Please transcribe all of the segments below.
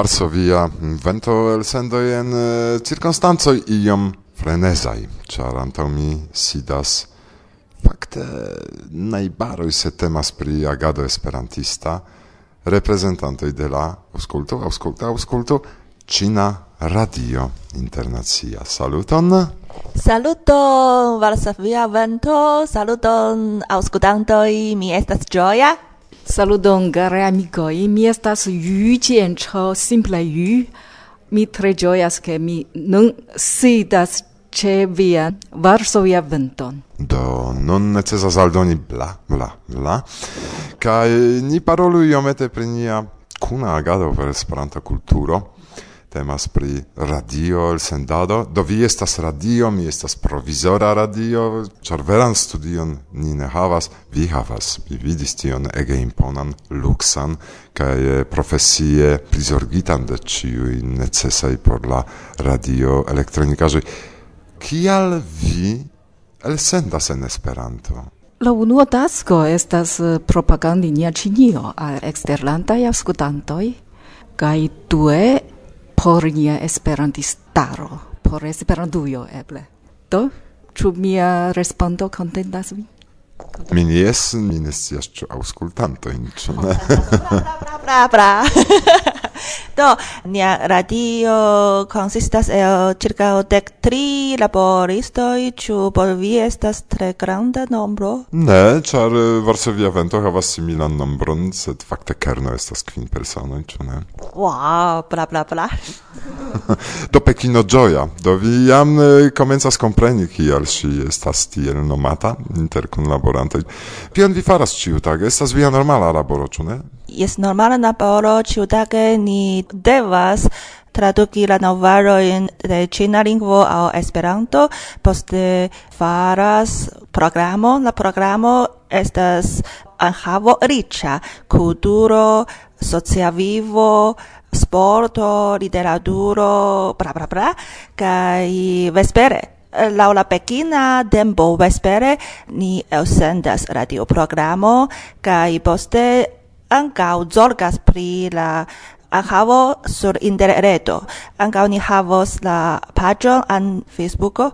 Varsovia vento el sendo en eh, uh, cirkonstanco iom frenezai, char antau mi sidas fakte najbaroj se temas pri agado esperantista, reprezentantoj de la aŭskultu, aŭskultu, aŭskultu Cina radio internacia. Saluton! Saluton Varsovia vento, saluton aŭskultantoj, mi estas Joya. Saluton gare amicoi, mi estas Yu Jian Chao, simple Yu. Mi tre gioias che mi non sidas ce via Varsovia venton. Do, non necesas aldoni bla, bla, bla. Kai ni parolu iomete pri nia kuna agado per esperanta kulturo temas pri radio el sendado, do vi estas radio, mi estas provizora radio, ĉar veran studion ni ne havas, vi havas, vi vidis tion ege imponan, luksan, kaj eh, profesie prizorgitan de ĉiuj necesaj por la radio elektronikaĵoj. Kial vi elsendas en Esperanto? La unua tasko estas eh, propagandi nia Ĉinio al eksterlandaj aŭskultantoj kaj due por nia esperantistaro, por esperantujo eble. Do, ĉu mia respondo kontentas vin? Mi jes, mi ne scias ĉu aŭskultantojn, ĉu ne? Bra, bra, bra, bra. Do, nia radio consistas el circa dec tri laboristoi, ciu por vi estas tre granda nombro? Ne, char eh, Varsovia Vento havas similan nombron, sed fakte kerno estas kvin personoj, ĉu ne? Wow, bla bla bla. do Pekino Gioia, do vi jam eh, komencas kompreni kial ŝi estas tiel nomata inter kunlaborantoj. Kion vi faras ĉiutage? Estas via normala laboro, ĉu ne? jes normala laboro, ciutage ni devas traduki la novaroin de Cina lingvo au Esperanto, poste faras programo, la programo estas anhavo riĉa, kulturo, socia vivo, sporto, literaturo, bla bla bla, kaj vespere. Laŭ la pekina tempo vespere ni elsendas radioprogramo kaj poste ankaŭ zorgas pri la havo sur interreto. Ankaŭ ni havos la paĝon en Facebooko.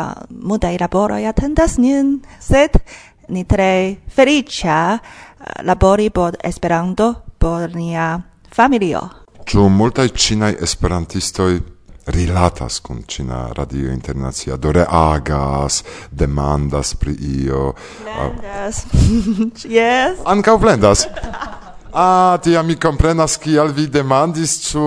Uh, multaj laboroj atendas nin, sed ni tre feliĉa uh, labori por Esperanto por nia familio. Ĉu multaj ĉinaj esperantistoj rilatas kun Ĉina Radio Internacia, do reagas, demandas pri io. plendas Uh, yes. Ankaŭ plendas Ah, tia mi comprenas kial vi demandis ĉu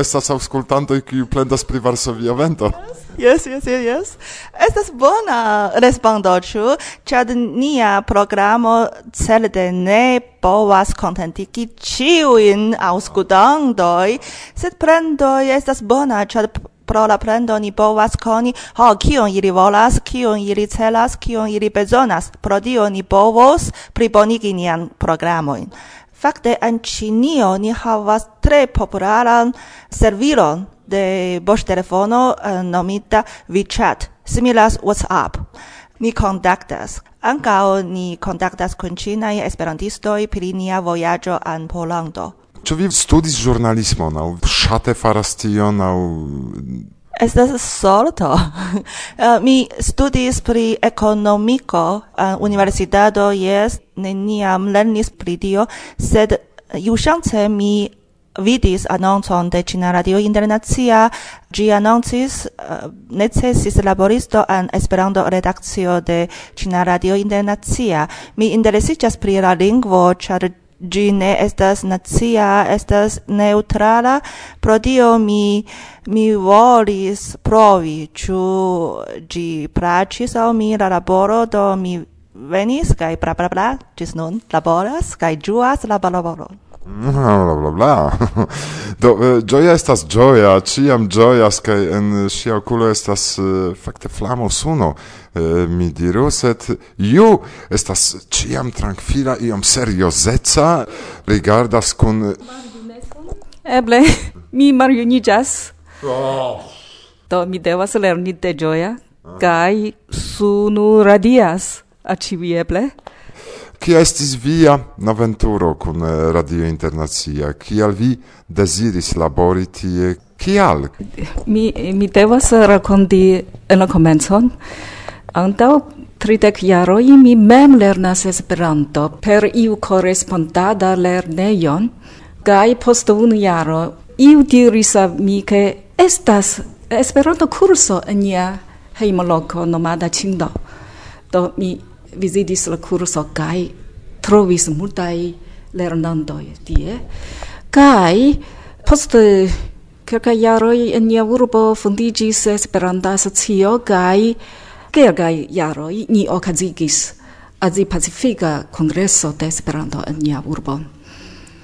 estas aŭskultantoj kiu plendas pri Varsovia vento. Yes, yes, yes, yes. Estas bona respondo ĉu, ĉar nia programo certe ne povas kontentigi ĉiujn aŭskultantoj, sed plendoj estas bona ĉar pro la prendo ni povas koni ho kion ili volas, kion ili celas, kion ili bezonas. Pro tio ni povos plibonigi nian programojn. Fakte en Ĉinio ni havas tre popularan servilon de boŝtelefono uh, eh, nomita WeChat, similas WhatsApp. Ni kontaktas. Ankaŭ ni kontaktas kun ĉinaj esperantistoj pri nia vojaĝo en Pollando. Ĉu vi studis ĵurnalismon aŭ ŝate faras tion aŭ Estas sorto. uh, mi studis pri economico en uh, universitato, yes, neniam lernis pri tio, sed eh, juŝance mi vidis anoncon de Cina Radio Internacia, gi anoncis uh, necesis laboristo en Esperanto redakcio de Cina Radio Internacia. Mi interesiĝas pri la lingvo, ĉar gi ne estas nacia, estas neutrala, pro dio mi, mi volis provi, ciu gi pracis au mi la laboro, do mi venis, kai bla bla bla, gis nun laboras, kai giuas la laboron bla bla bla. Do uh, gioia estas gioia, ciam gioias kaj en sia okulo estas uh, fakte flamo suno. Uh, mi diru, sed ju estas ciam tranquila iom seriozeca, rigardas kun Eble mi marionijas. Oh. Do mi devas lerni de gioia Kai sunu radias. Aci eble? Kia estis via aventuro kun eh, Radio Internacia? Kial vi desiris labori tie? Kial? Mi, mi devas rakonti en la komencon. Antaŭ tridec jaroi mi mem lernas Esperanto per iu correspondada lerneion, gai post unu jaro iu diris a mi, ke estas Esperanto kurso en nia heimoloco nomada Cindo. Do mi visitis la curso kai trovis multai lernandoi tie kai post kelka jaroj en nia urbo fundigis Esperanta asocio kai kelkaj jaroj ni okazigis Azi Pacifica Congresso de Esperanto en nia urbo.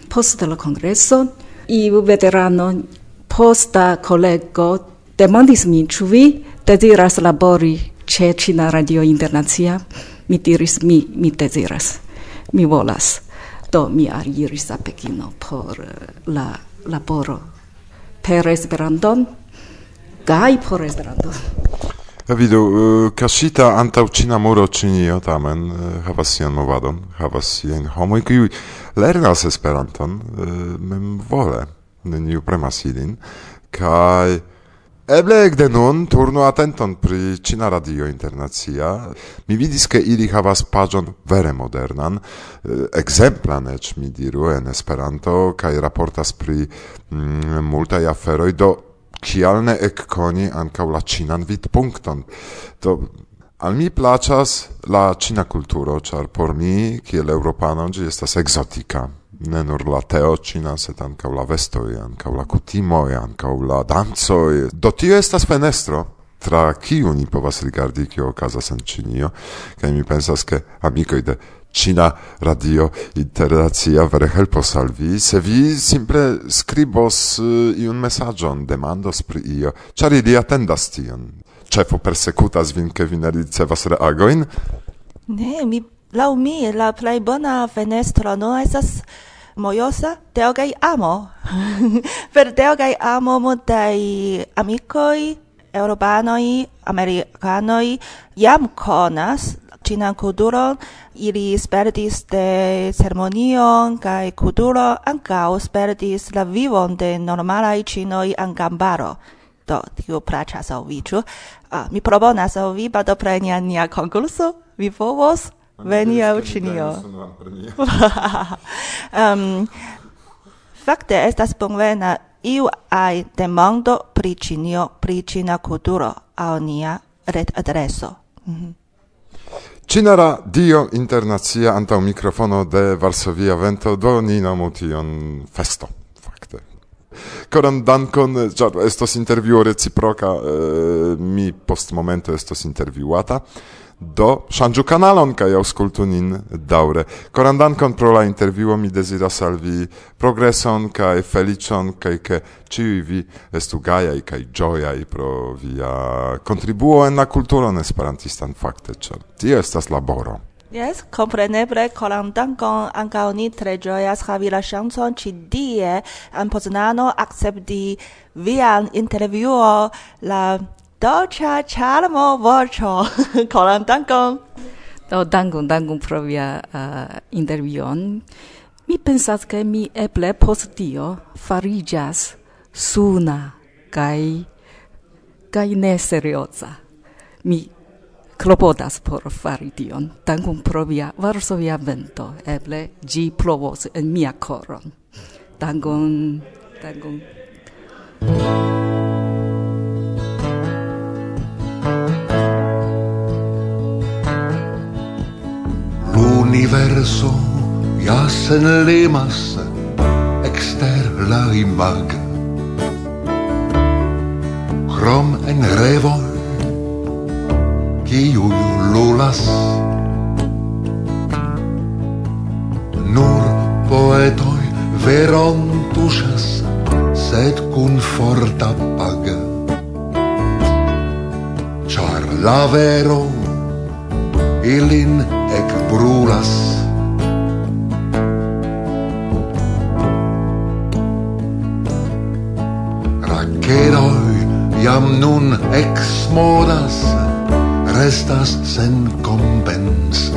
Post la congresso, iu veterano posta collego demandis min ĉu vi deziras labori ĉe cina Radio Internacia mi diris mi mi deziras. Mi volas. Do mi aliris a Pekino por eh, la laboro per Esperanto, kaj por Esperanto. Vidu, uh, eh, casita antaŭ ĉina muro Ĉinio tamen uh, havas sian movadon, havas siajn homoj, kiuj lernas Esperanton uh, memvole, neniu premas ilin, kaj Eble ekde nun turnu atenton pri Cina Radio Internacia. Mi vidis, ke ili havas pagion vere modernan, eh, ekzemplan eĉ mi diru en Esperanto kaj raportas pri mm, multaj aferoj do kial ne ekkoni ankaŭ la ĉinan vidpunkton. Do Al mi placas la cina culturo, char por mi, kiel europano, gi estas exotica ne nur la teocina, sed ancau la vestoi, ancau la cutimoi, ancau la danzoi. Do tio estas fenestro tra kiu ni povas rigardi kio okazas en Ĉinio, kaj mi pensas ke amikoj de Cina radio internacia vere helpos al vi, se vi simple skribos eh, iun mesaĝon, demandos pri io, ĉar ili atendas tion. Ĉefo persekutas vin, ke vi ne ricevas reagojn? Ne, mi Lau mi la plei bona fenestro no esas mojosa teo amo. per teo amo multai amicoi, europanoi, americanoi, jam conas ĉinan kulturon, ili spertis de ceremonion kai kuduro, ancao spertis la vivon de normalai cinoi en gambaro. Do, tiu plaĉas au vi, ču? Ah, mi proponas au vi partopreni en nia konkurso. Vi povos Venia Ucinio. um, fakte estas bonvena iu ai demando pri Cinio, pri Cina kulturo, au nia ret adreso. Mm -hmm. internazia radio internacia antau mikrofono de Varsovia Vento do ni nomu tion festo, fakte. Koran dankon, ĉar estos intervjuo reciproka, eh, mi post momento estos intervjuata do ŝanĝu kanalon kaj aŭskultu nin daŭre. Koran dankon pro la intervjuo, mi deziras al vi progreson kaj feliĉon kaj ke ĉiuj vi estu gajaj kaj ĝojaj pro via kontribuo en la kulturon esperantistan fakte, ĉar tio estas laboro. Yes, compreneble, colam dankon anca ni tre gioias havi la chanson, ci die en Poznano accepti vian intervjuo la dolcia charmo vocio. koran dankon do dankon dankon pro via uh, intervion. Mi pensas che mi eble post tio fariĝas suna kai kai ne serioza. Mi klopodas por fari tion. Dankon pro via varsovia vento. Eble gi plovos en mia koron. Dankon dankon universo ja sen limas exter la imag Krom en revoj kiu lulas Nur poetoj veron tuŝas sed kun forta pag Ĉar la vero ilin ec brulas. Raceroi jam nun ex modas, restas sen compens.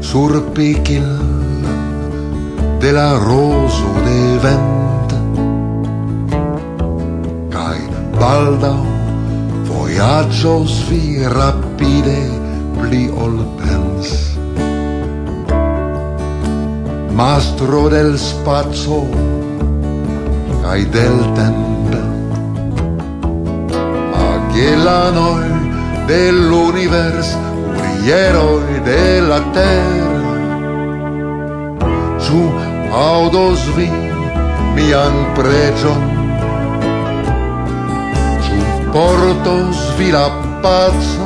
Sur picil de la roso de vent, cae baldao Viaggios vi rapide pli ol pens. Mastro del spazio Cai del tempo Magellanoi dell'univers Urieroi della terra. Giù audos vi mian pregion porto svilappazzo,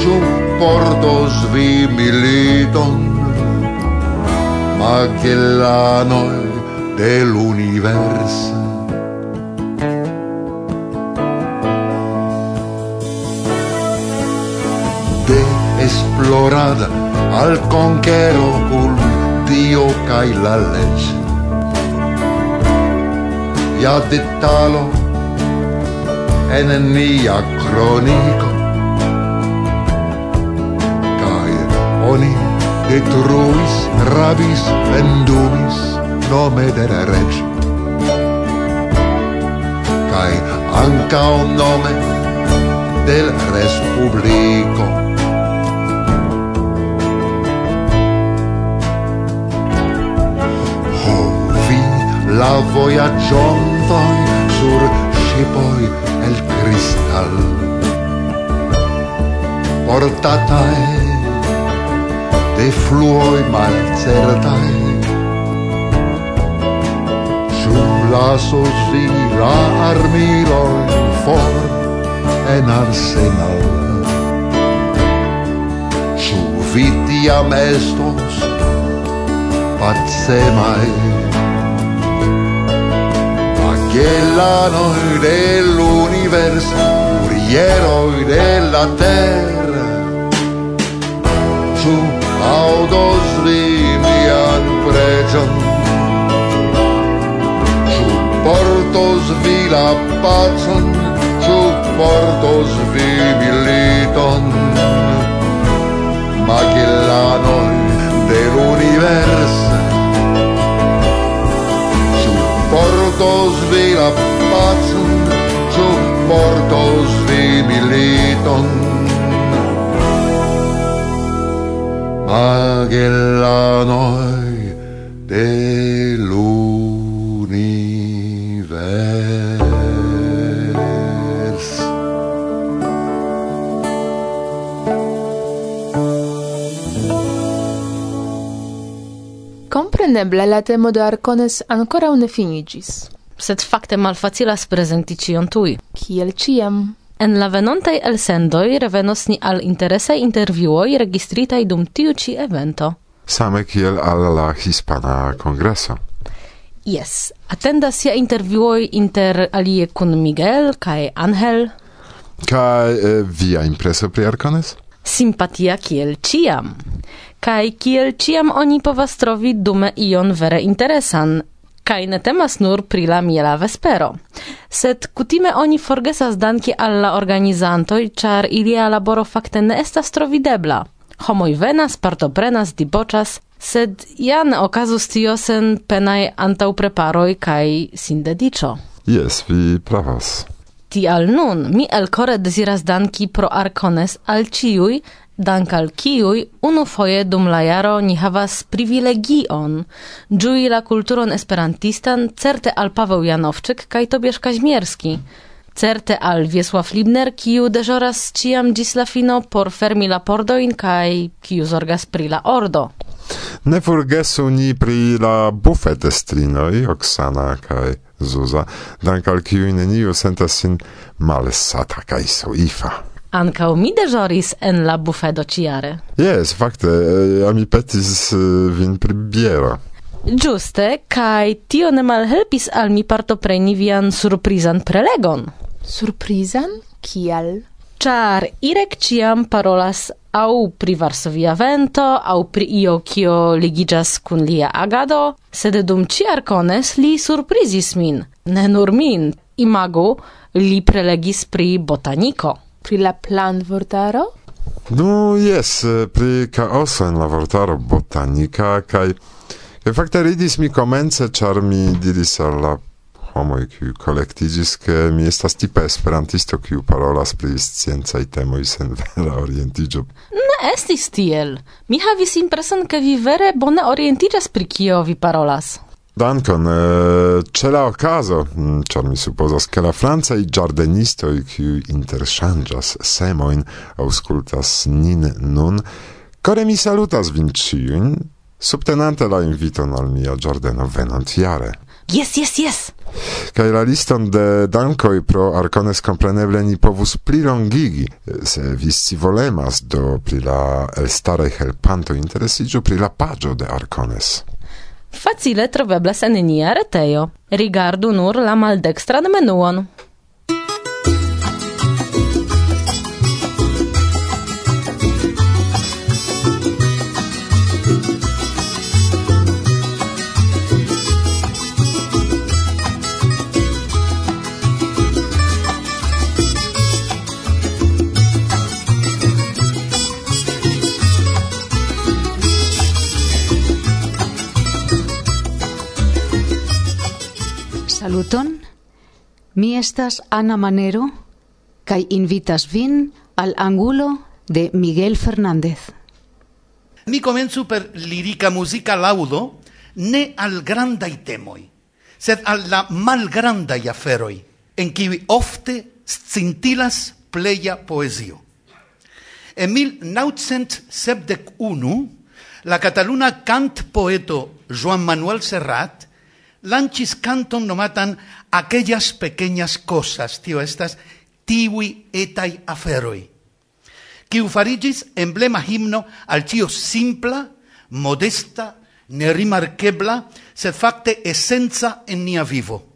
giù porto svi svimiliton, ma che la noi dell'universo. De esplorada al conquero cul dio cai la legge. Ya detalo en nia kroniko kaj oni detruis rabis vendumis nome de la reĝo kaj ankaŭ nome del respubliko Ho vi la vojaĝontoj y poi el cristal. Portatae de fluoi malcertai la sosi la armiloi for en arsenal. Ĉu a tiam estos mai che la noi dell'universo, della terra, su autos limian pregion, su portos vi la pacon, su portos vi militon, ma che la dell'universo, portos vi la pacon, ĉu portos vi militon. Magellanoi, de Compreneble la temo de Arcones ancora ne finigis. Sed fakte malfacilas prezenti ĉion tuj. Kiel ciam. En la venontaj elsendoj revenos ni al interesaj intervjuoj registritaj dum tiu ĉi evento. Same kiel al la hispana kongreso. Yes, atendas ja intervjuoj inter alie kun Miguel kaj Angel. Kaj eh, via impreso pri Arcones? Simpatia kiel ĉiam kaj kiel ciam oni povas trovi dume ion vere interesan, kaj ne temas nur pri la miela vespero. Sed kutime oni forgesas danki al la organizantoj, ĉar ilia laboro fakte ne estas trovidebla. Homoj venas, partoprenas, diboĉas, sed ja ne okazus tio sen penaj antaŭpreparoj kaj sindediĉo. Yes, vi pravas. Tial nun mi elkore deziras danki pro arcones al ciui, dank al kiuj unufoje dum la jaro ni havas privilegion ĝui la kulturon esperantistan certe al Paweł Janowczyk kaj Tobiasz Kaźmierski, certe al Wiesław Libner, kiu deżoras ciam ĝis la fino por fermi la pordojn kaj kiu zorgas pri la ordo. Ne forgesu ni pri la bufetestrinoj Oksana kaj Zuza, dank al kiuj neniu sentas sin malsata kaj soifa. Ankaŭ mi deĵoris en la bufedo ĉiare. Jes, fakte, eh, ja mi petis eh, vin pri biero. Ĝuste, kaj tio ne malhelpis al mi partopreni vian surprizan prelegon. Surprizan? Kial? Ĉar Irek ĉiam parolas au pri Varsovia vento, au pri io kio ligiĝas kun lia agado, sed dum ĉiarkones li surprizis min, ne nur min, imagu li prelegis pri botaniko pri la plantvortaro? Nu, yes, pri caoso en la vortaro botanika, kaj e fakte ridis mi comence, char mi diris al la homoi kiu collectigis, che mi estas tipa esperantisto, kiu parolas pri sciencaj temoi sen vera orientigio. Ne estis tiel. Mi havis impreson, che vi vere bone orientigas pri kio vi parolas. Dankon, uh, ce la okazo, mm, char mi supposas che la francaj ĝardenistoj, qui interŝanĝas semoin auscultas nin nun, kore mi salutas vinciun, subtenante la inviton al mia ĝardeno venantiare. Yes, yes, yes! Kaj la liston de dankoj pro arcones compreneble ni povus pli longigi, se vi scivolemas do pri la elstaraj helpanto interesiĝu pri la paĝo de arcones. Facile troveblas en nia retejo. Rigardu nur la maldextran menuon. Saluton, mi estas Ana Manero, kaj invitas vin al angulo de Miguel Fernández. Mi comenzu per lirica musica laudo, ne al grandai temoi, sed al la malgrandai aferoi, en kiwi ofte scintilas pleia poesio. En 1971, la cataluna cant poeto Joan Manuel Serrat lancis canton nomatan aquellas pequeñas cosas, tio estas tiwi etai aferoi, quiu farigis emblema himno al tio simpla, modesta, nerimarkebla, sed facte essenza en nia vivo.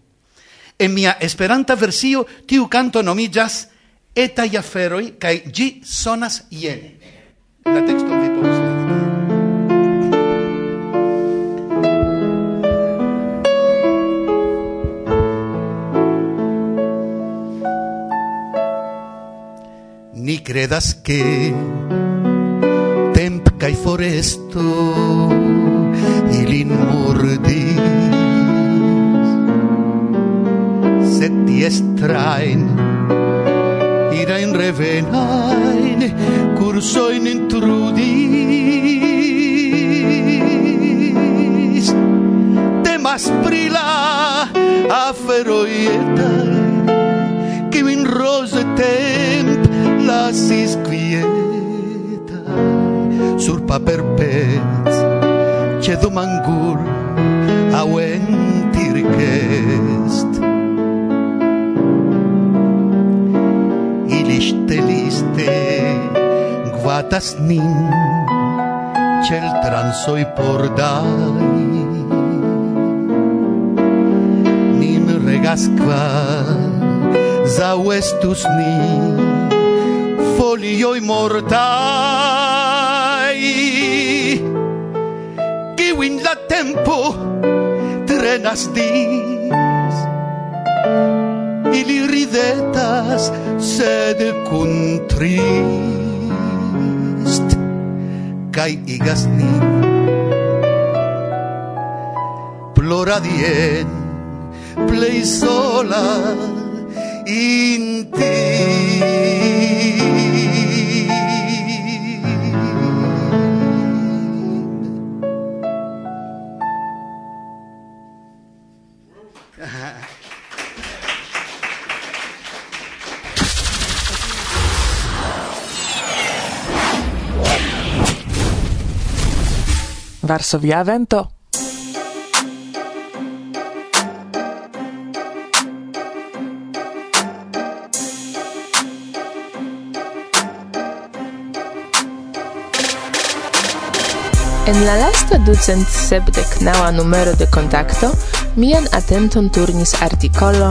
En mia esperanta versio tiu canto nomillas etai aferoi, cae gi sonas iene. La teksto credas che temp cae foresto ilin murdis. Se ti estrain irain revenain cursoin intrudis. Temas prila la aferoietae che min rose tem lasis quieta sur paperpets che domangul au en tirchest iliste liste guatas nin cel transoi por dai. Nin regasqua zauestus nin folioi mortai. Kiwin la tempo trenas dis. Ili ridetas sed kun trist. Kaj igas plora ploradien plei solas in ti Varsovia vento. En la lasta ducent sepdek naua numero de contacto, mian atenton turnis articolo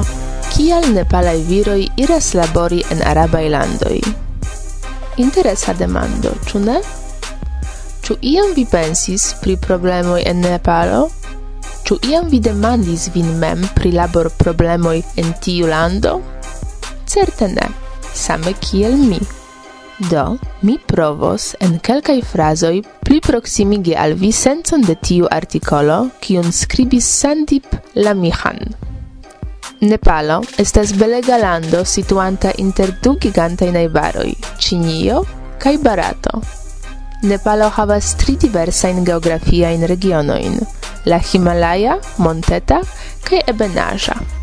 kial nepalai viroi iras labori en arabai landoi? Interesa demando, ču ne? Ču iam vi pensis pri problemoi en Nepalo? Ču iam vi demandis vin mem pri labor problemoi en tiu lando? Certe ne, same kiel mi. Do, mi provos en kelkaj frazoj pli proksimigi al vi sencon de tiu artikolo, kiun skribis Sandip Lamihan. Nepalo estas belega lando situanta inter du gigantaj najbaroj, Ĉinio kaj Barato. Nepalo havas tri diversajn geografiajn regionojn: la Himalaja, Monteta kaj Ebenaĵa.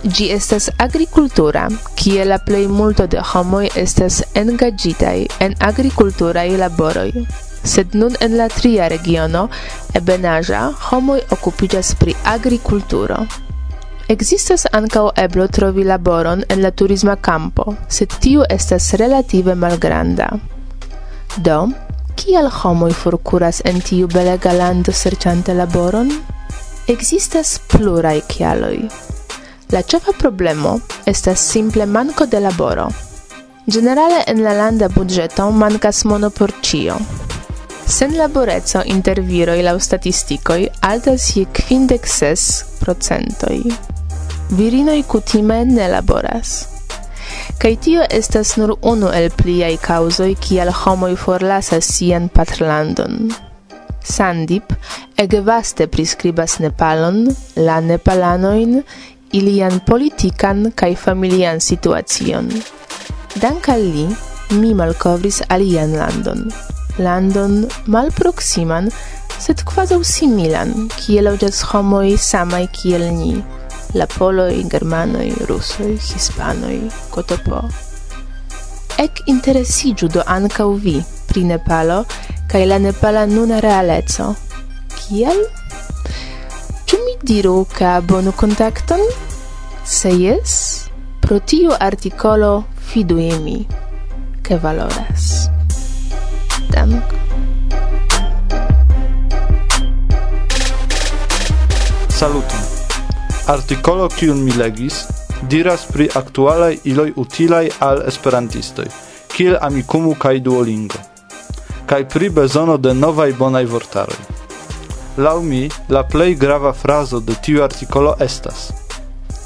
Gi estas agricultura, kie la plej multo de homoj estas engaĝitaj en agrikulturaj laboroj. Sed nun en la tria regiono, ebenaĵa, homoj okupiĝas pri agrikulturo. Existas ankaŭ eblo trovi laboron en la turisma kampo, sed tiu estas relative malgranda. Do, kial homoj forkuras en tiu belega lando serĉante laboron? Existas pluraj kialoj. La ĉefa problemo estas simple manko de laboro. Generale en la landa budĝeto mankas mono por ĉio. Sen laboreco inter viroj laŭ statistikoj altas je kvindek ses procentoj. Virinoj kutime ne laboras. Kaj tio estas nur unu el pliaj kaŭzoj kial homoj forlasas sian patrlandon. Sandip ege vaste priskribas Nepalon, la Nepalanoin ilian politikan kaj familian situacion. Dank al li, mi malkovris alian landon. Landon malproksiman, sed kvazaŭ similan, kie loĝas homoj samaj kiel ni. La poloj, germanoj, rusoj, hispanoj, kotopo. Ek interesiĝu do ankaŭ vi pri Nepalo kaj la nepala nuna realeco. Kiel? diru ca bonu contacton? Se yes, pro tiu articolo fidu mi, che valoras. Dank. Saluton. Articolo kiun mi legis diras pri aktualaj iloj utilaj al esperantistoj, kiel Amikumu kaj Duolingo, kaj pri bezono de novaj bonaj vortaroj. Lau mi, la plej grava frazo de tiu artikolo estas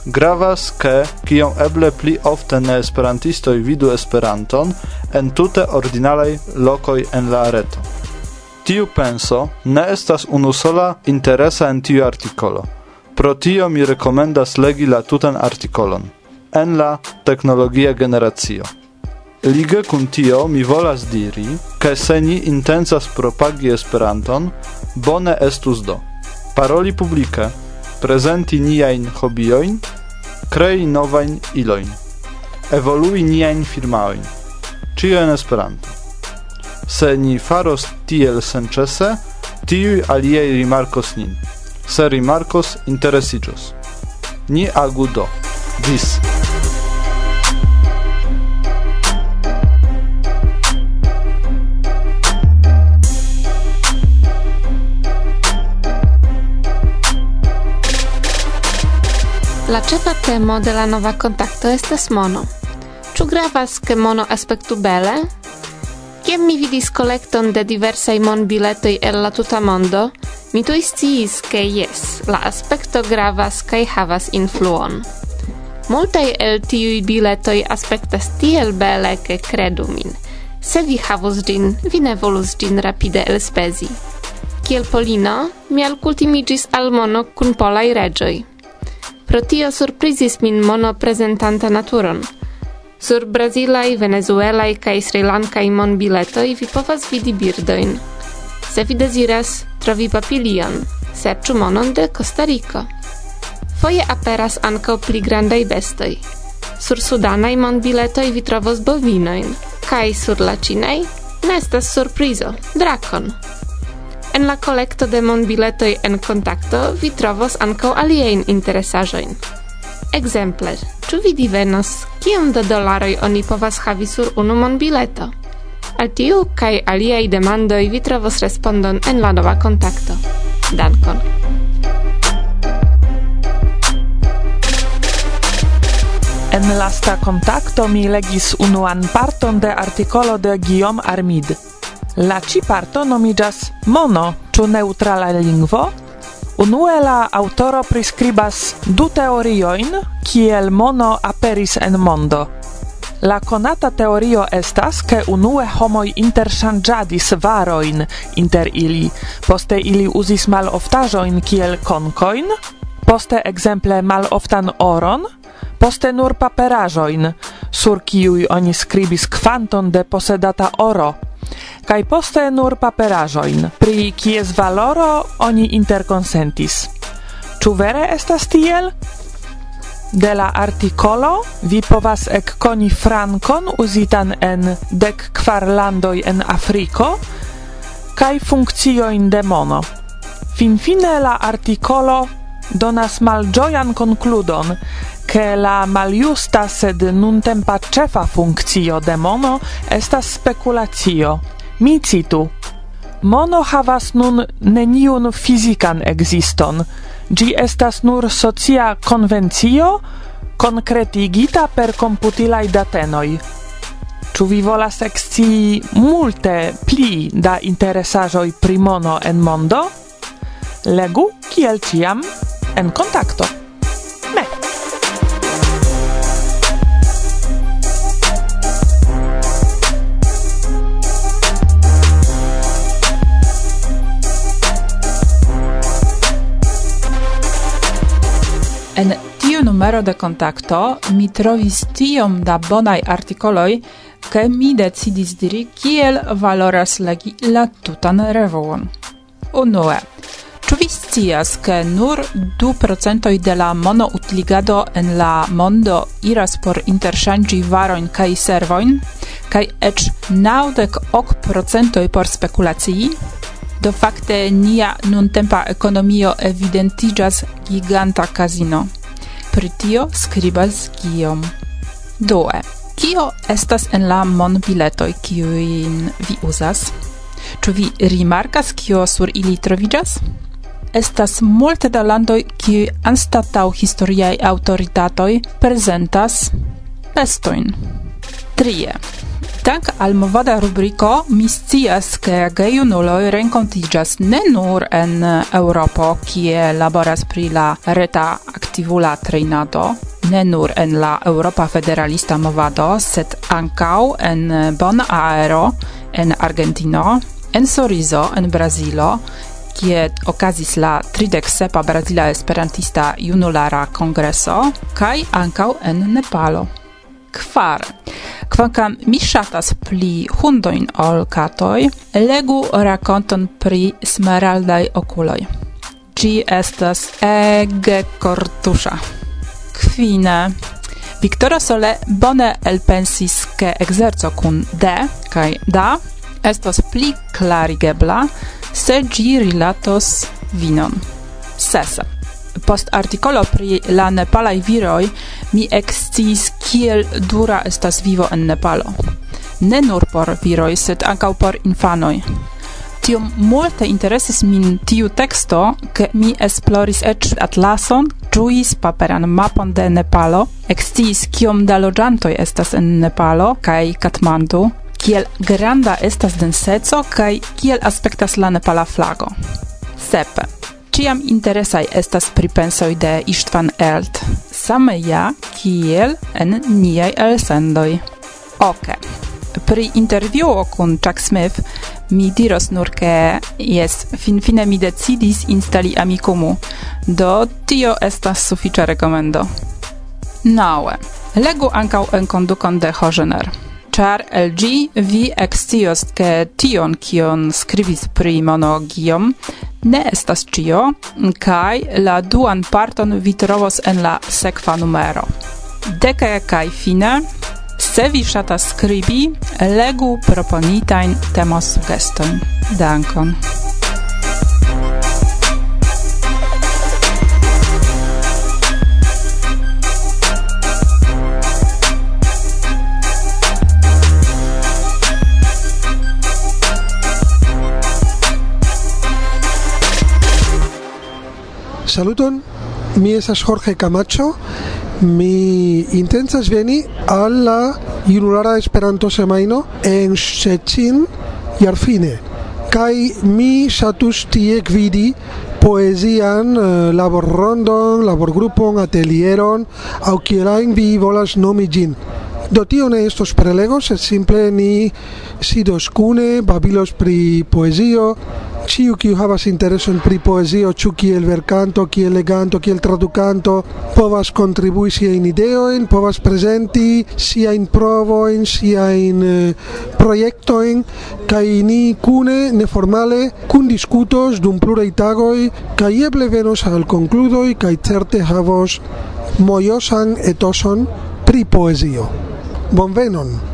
Gravas ke, kiom eble pli ofte ne esperantistoj vidu Esperanton en tute ordinalaj lokoj en la reto. Tiu penso ne estas unusola interesa en tiu artikolo. Pro tio mi rekomendas legi la tutan artikolon en la teknologia generacio. Lige kun tio mi volas diri, ke se ni intencas propagi Esperanton, bone estus do. Paroli publike, prezenti niajn hobiojn, krei novajn ilojn, evolui niajn firmaojn, ĉio en Esperanto. Se ni faros tiel senĉese, tiuj aliaj rimarkos nin. Se rimarkos, interesiĝos. Ni agu do. Ĝis! La cefa temo de la nova kontakto estas mono. Ĉu gravas, ke mono aspektu bele? Kiam mi vidis kolekton de diversaj monbiletoj el la tuta mondo, mi tuj sciis, ke jes, la aspekto gravas kaj havas influon. Multaj el tiuj biletoj aspektas tiel bele, ke kredu min. Se vi havus ĝin, vi ne volus ĝin rapide elspezi. Kiel Polino, mi alkultimigis al mono kun polaj reĝoj. Pro tio surprizis min mono prezentanta naturon. Sur brazilaj, venezuelaj kaj srilankaj monbiletoj vi povas vidi birdojn. Se vi deziras trovi papilion, serĉu monon de Kostariko. Foje aperas ankaŭ pli grandaj bestoj. Sur sudanaj monbiletoj vi trovos bovinojn, kaj sur la ĉinaj nestas surprizo, drakon. En la collecto de mon biletoi en contacto vi trovos anco aliein interesajoin. Exemple, ĉu vi divenos, kiom da dolaroi oni povas havi sur unu monbileto? Al tiu kai aliaj demandoi vi trovos respondon en la nova kontakto. Dankon! En lasta kontakto mi legis unuan parton de artikolo de Guillaume Armid. La ci parto nomigas mono, ĉu neutrala lingvo? Unue la autoro prescribas du teorioin, kiel mono aperis en mondo. La konata teorio estas, ke unue homoj interchangiadis varoin inter ili, poste ili usis mal oftajoin kiel concoin, poste ekzemple maloftan oron, poste nur paperajoin, sur kiuj oni skribis quanton de posedata oro, kai poste nur paperajoin pri kies valoro oni interkonsentis. Ĉu vere estas tiel? De la articolo vi povas ekkoni frankon uzitan en dek kvar landoj en Afriko kaj funkciojn de mono. Finfine la articolo donas malĝojan konkludon, che la maljusta sed nuntempa cefa funkcio de mono estas speculatio. Mi citu. Mono havas nun neniun fizikan existon. Gi estas nur socia konvencio konkretigita per komputilaj datenoj. Ĉu vi volas ekscii multe pli da interesaĵoj pri mono en mondo? Legu, kiel ĉiam, en kontakto. En tiu numero de contacto mi trovis tiom da bonaj artikoloj, che mi decidis diri kiel valoras legi la tutan revuon. Unue, Ĉu vi scias, ke nur 2% de la monoutligado en la mondo iras por interŝanĝi varojn kaj servojn, kaj eĉ naŭdek ok procentoj por spekulacii? Do fakte nia nuntempa ekonomio evidentiĝas giganta casino. Pri tio skribas Guillaume. Doe, kio estas en la monbiletoj kiujn vi uzas? Ĉu vi rimarkas kio sur ili troviĝas? Estas multe da landoj kiuj anstataŭ historiaj aŭtoritatoj prezentas bestojn. Trie, Dank al movada rubriko mi scias ke gejunuloj renkontiĝas ne nur en Europo, kie laboras pri la reta aktivula trejnado, ne nur en la Europa federalista movado, sed ankaŭ en Bon Aero, en Argentino, en Sorizo, en Brazilo, kie okazis la 37 Brazila Esperantista Junulara Kongreso, kaj ankaŭ en Nepalo. Kvar. Kvankam mi ŝatas pli hundoin ol katoj, legu rakonton pri smeraldaj okuloj. Gi estas ege kortuŝa. Kvine. Victoria Sole bone elpensis ke exerco kun D kaj da estos pli klarigebla se gi rilatos vinon. Sesa post articolo pri la nepalaj viroj mi eksciis kiel dura estas vivo en Nepalo. Ne nur por viroj, sed ankaŭ por infanoj. Tiom multe interesis min tiu teksto, ke mi esploris eĉ atlason, ĝuis paperan mapon de Nepalo, eksciis kiom da loĝantoj estas en Nepalo kaj Katmandu, kiel granda estas denseco kaj kiel aspektas la nepala flago. Sepe ciam interesaj estas pripensoj de Istvan Elt, same ja kiel en niaj elsendoj. Oke. Pri intervjuo kun Chuck Smith mi diros nur ke jes, finfine mi decidis instali Amikumu, do tio estas sufiĉa rekomendo. Naue. legu ankaŭ enkondukon de Hojener char LG vi extios ke tion kion skribis pri monogiom ne estas cio, kai la duan parton vi trovos en la sekva numero. Deke kai fine, se vi ŝatas skribi, legu proponitajn temosugestojn. Dankon! Saluton, mi estas Jorge Camacho, mi intencas veni al la junulara Esperanto semaino en Szczecin jarfine. Kai mi satus tie gvidi poezian eh, laborrondon, laborgrupon, atelieron, au kielain vi volas nomi gin. Do tio ne estos prelegos, sed simple ni sidos cune, babilos pri poezio, Ciu kiu havas intereson pri poezio, ĉu kiel verkanto, kiel leganto, kiel tradukanto, povas kontribui siajn ideojn, povas prezenti siajn provojn, siajn eh, projektojn, kaj ni kune, neformale, kun diskutos dum pluraj tagoj, kaj eble venos al konkludoj kaj certe havos mojosan etoson pri poezio. Bonvenon!